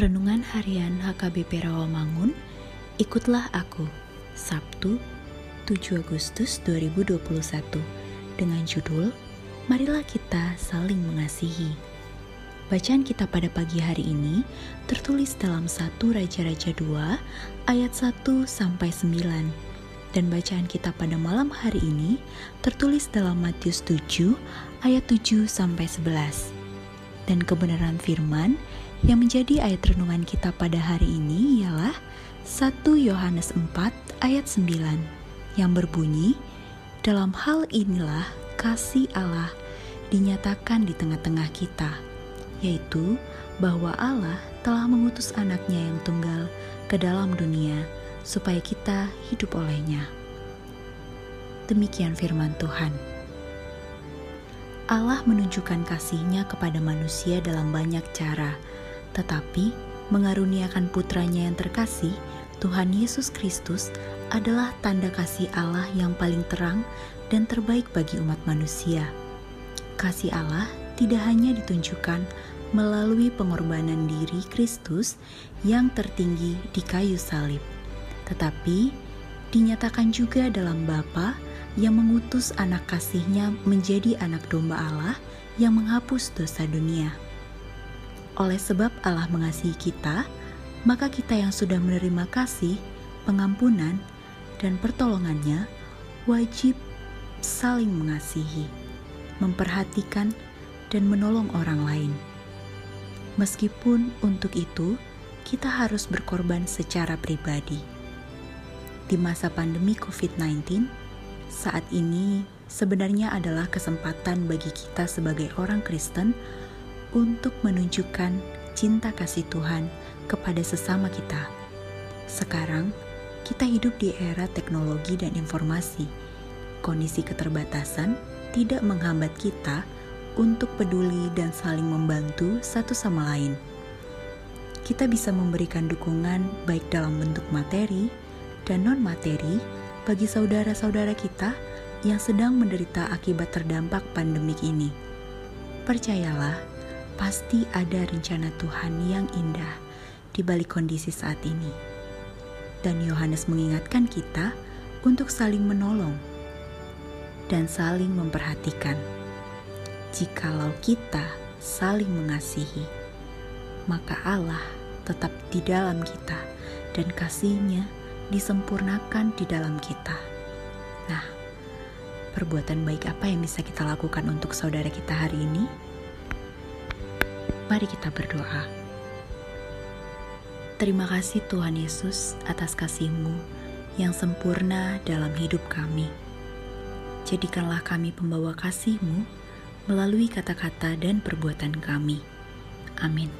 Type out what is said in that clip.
Renungan Harian HKBP Rawamangun, ikutlah aku, Sabtu 7 Agustus 2021, dengan judul Marilah kita saling mengasihi. Bacaan kita pada pagi hari ini tertulis dalam 1 Raja-Raja 2 ayat 1 sampai 9 dan bacaan kita pada malam hari ini tertulis dalam Matius 7 ayat 7 sampai 11. Dan kebenaran firman yang menjadi ayat renungan kita pada hari ini ialah 1 Yohanes 4 ayat 9 yang berbunyi, Dalam hal inilah kasih Allah dinyatakan di tengah-tengah kita, yaitu bahwa Allah telah mengutus anaknya yang tunggal ke dalam dunia supaya kita hidup olehnya. Demikian firman Tuhan. Allah menunjukkan kasihnya kepada manusia dalam banyak cara, tetapi mengaruniakan putranya yang terkasih, Tuhan Yesus Kristus adalah tanda kasih Allah yang paling terang dan terbaik bagi umat manusia. Kasih Allah tidak hanya ditunjukkan melalui pengorbanan diri Kristus yang tertinggi di kayu salib, tetapi dinyatakan juga dalam Bapa yang mengutus anak kasihnya menjadi anak domba Allah yang menghapus dosa dunia. Oleh sebab Allah mengasihi kita, maka kita yang sudah menerima kasih, pengampunan, dan pertolongannya wajib saling mengasihi, memperhatikan, dan menolong orang lain. Meskipun untuk itu kita harus berkorban secara pribadi. Di masa pandemi COVID-19, saat ini sebenarnya adalah kesempatan bagi kita sebagai orang Kristen untuk menunjukkan cinta kasih Tuhan kepada sesama kita. Sekarang, kita hidup di era teknologi dan informasi. Kondisi keterbatasan tidak menghambat kita untuk peduli dan saling membantu satu sama lain. Kita bisa memberikan dukungan baik dalam bentuk materi dan non-materi bagi saudara-saudara kita yang sedang menderita akibat terdampak pandemik ini. Percayalah, pasti ada rencana Tuhan yang indah di balik kondisi saat ini. Dan Yohanes mengingatkan kita untuk saling menolong dan saling memperhatikan. Jikalau kita saling mengasihi, maka Allah tetap di dalam kita dan kasihnya disempurnakan di dalam kita. Nah, perbuatan baik apa yang bisa kita lakukan untuk saudara kita hari ini? Mari kita berdoa. Terima kasih Tuhan Yesus atas kasih-Mu yang sempurna dalam hidup kami. Jadikanlah kami pembawa kasih-Mu melalui kata-kata dan perbuatan kami. Amin.